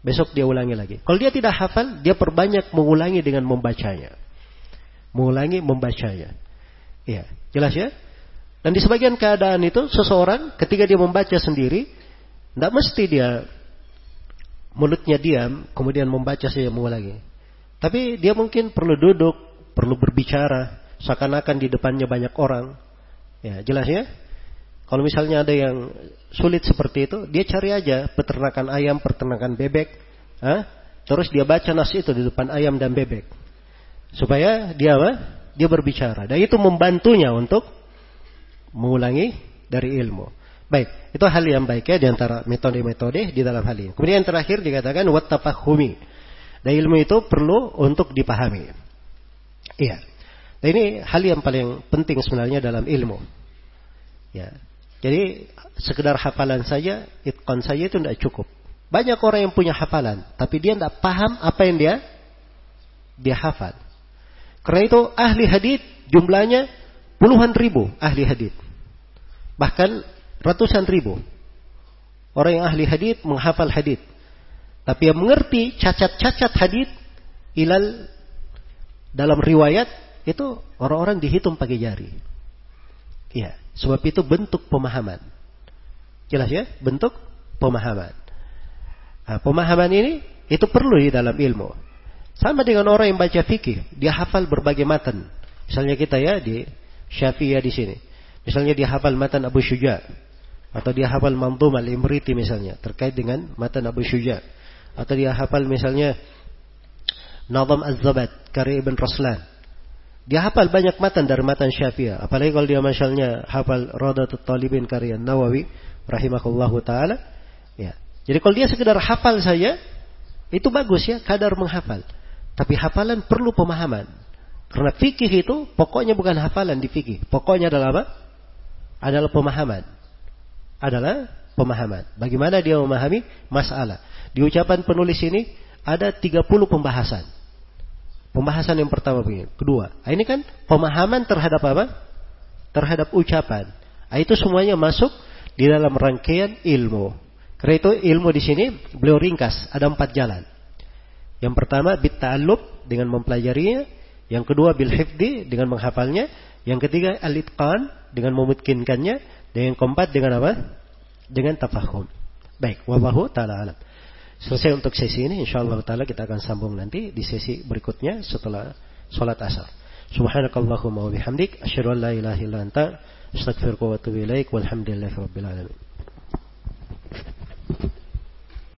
A: Besok dia ulangi lagi. Kalau dia tidak hafal, dia perbanyak mengulangi dengan membacanya. Mengulangi membacanya. Iya, jelas ya? Dan di sebagian keadaan itu seseorang ketika dia membaca sendiri, tidak mesti dia mulutnya diam, kemudian membaca saja mengulangi. Tapi dia mungkin perlu duduk, perlu berbicara, seakan-akan di depannya banyak orang, Ya, jelas ya? Kalau misalnya ada yang sulit seperti itu, dia cari aja peternakan ayam, peternakan bebek, ha? terus dia baca nas itu di depan ayam dan bebek, supaya dia apa? Dia berbicara. Dan itu membantunya untuk mengulangi dari ilmu. Baik, itu hal yang baik ya di antara metode-metode di dalam hal ini. Kemudian yang terakhir dikatakan wattafahumi. Dan ilmu itu perlu untuk dipahami. Iya. Nah, ini hal yang paling penting sebenarnya dalam ilmu. Ya. Jadi sekedar hafalan saja, itqan saja itu tidak cukup. Banyak orang yang punya hafalan, tapi dia tidak paham apa yang dia dia hafal. Karena itu ahli hadith jumlahnya puluhan ribu ahli hadith. Bahkan ratusan ribu. Orang yang ahli hadith menghafal hadith. Tapi yang mengerti cacat-cacat hadith ilal dalam riwayat itu orang-orang dihitung pakai jari. Iya, sebab itu bentuk pemahaman. Jelas ya, bentuk pemahaman. Nah, pemahaman ini itu perlu di dalam ilmu. Sama dengan orang yang baca fikih, dia hafal berbagai matan. Misalnya kita ya di Syafi'iyah di sini. Misalnya dia hafal matan Abu Syuja atau dia hafal Manzum al-Imriti misalnya terkait dengan matan Abu Syuja atau dia hafal misalnya Nazam Az-Zabat karya Ibn Raslan dia hafal banyak matan dari matan Syafi'iyah. Apalagi kalau dia misalnya hafal Radatut Talibin karya Nawawi rahimahullahu taala. Ya. Jadi kalau dia sekedar hafal saja itu bagus ya, kadar menghafal. Tapi hafalan perlu pemahaman. Karena fikih itu pokoknya bukan hafalan di fikih. Pokoknya adalah apa? Adalah pemahaman. Adalah pemahaman. Bagaimana dia memahami masalah. Di ucapan penulis ini ada 30 pembahasan. Pembahasan yang pertama begini. Kedua, ah, ini kan pemahaman terhadap apa? Terhadap ucapan. Ah, itu semuanya masuk di dalam rangkaian ilmu. Karena itu ilmu di sini beliau ringkas, ada empat jalan. Yang pertama bit ta'allub dengan mempelajarinya, yang kedua bil hifdi dengan menghafalnya, yang ketiga al itqan dengan memungkinkannya, dan yang keempat dengan apa? Dengan tafahum. Baik, wabahu ta'ala alam. Selesai untuk sesi ini, insyaallah taala kita akan sambung nanti di sesi berikutnya setelah sholat asar. Subhanakallahumma wabihamdik asyhadu an la ilaha illa anta, astaghfiruka wa atubu ilaik, walhamdulillahi rabbil alamin.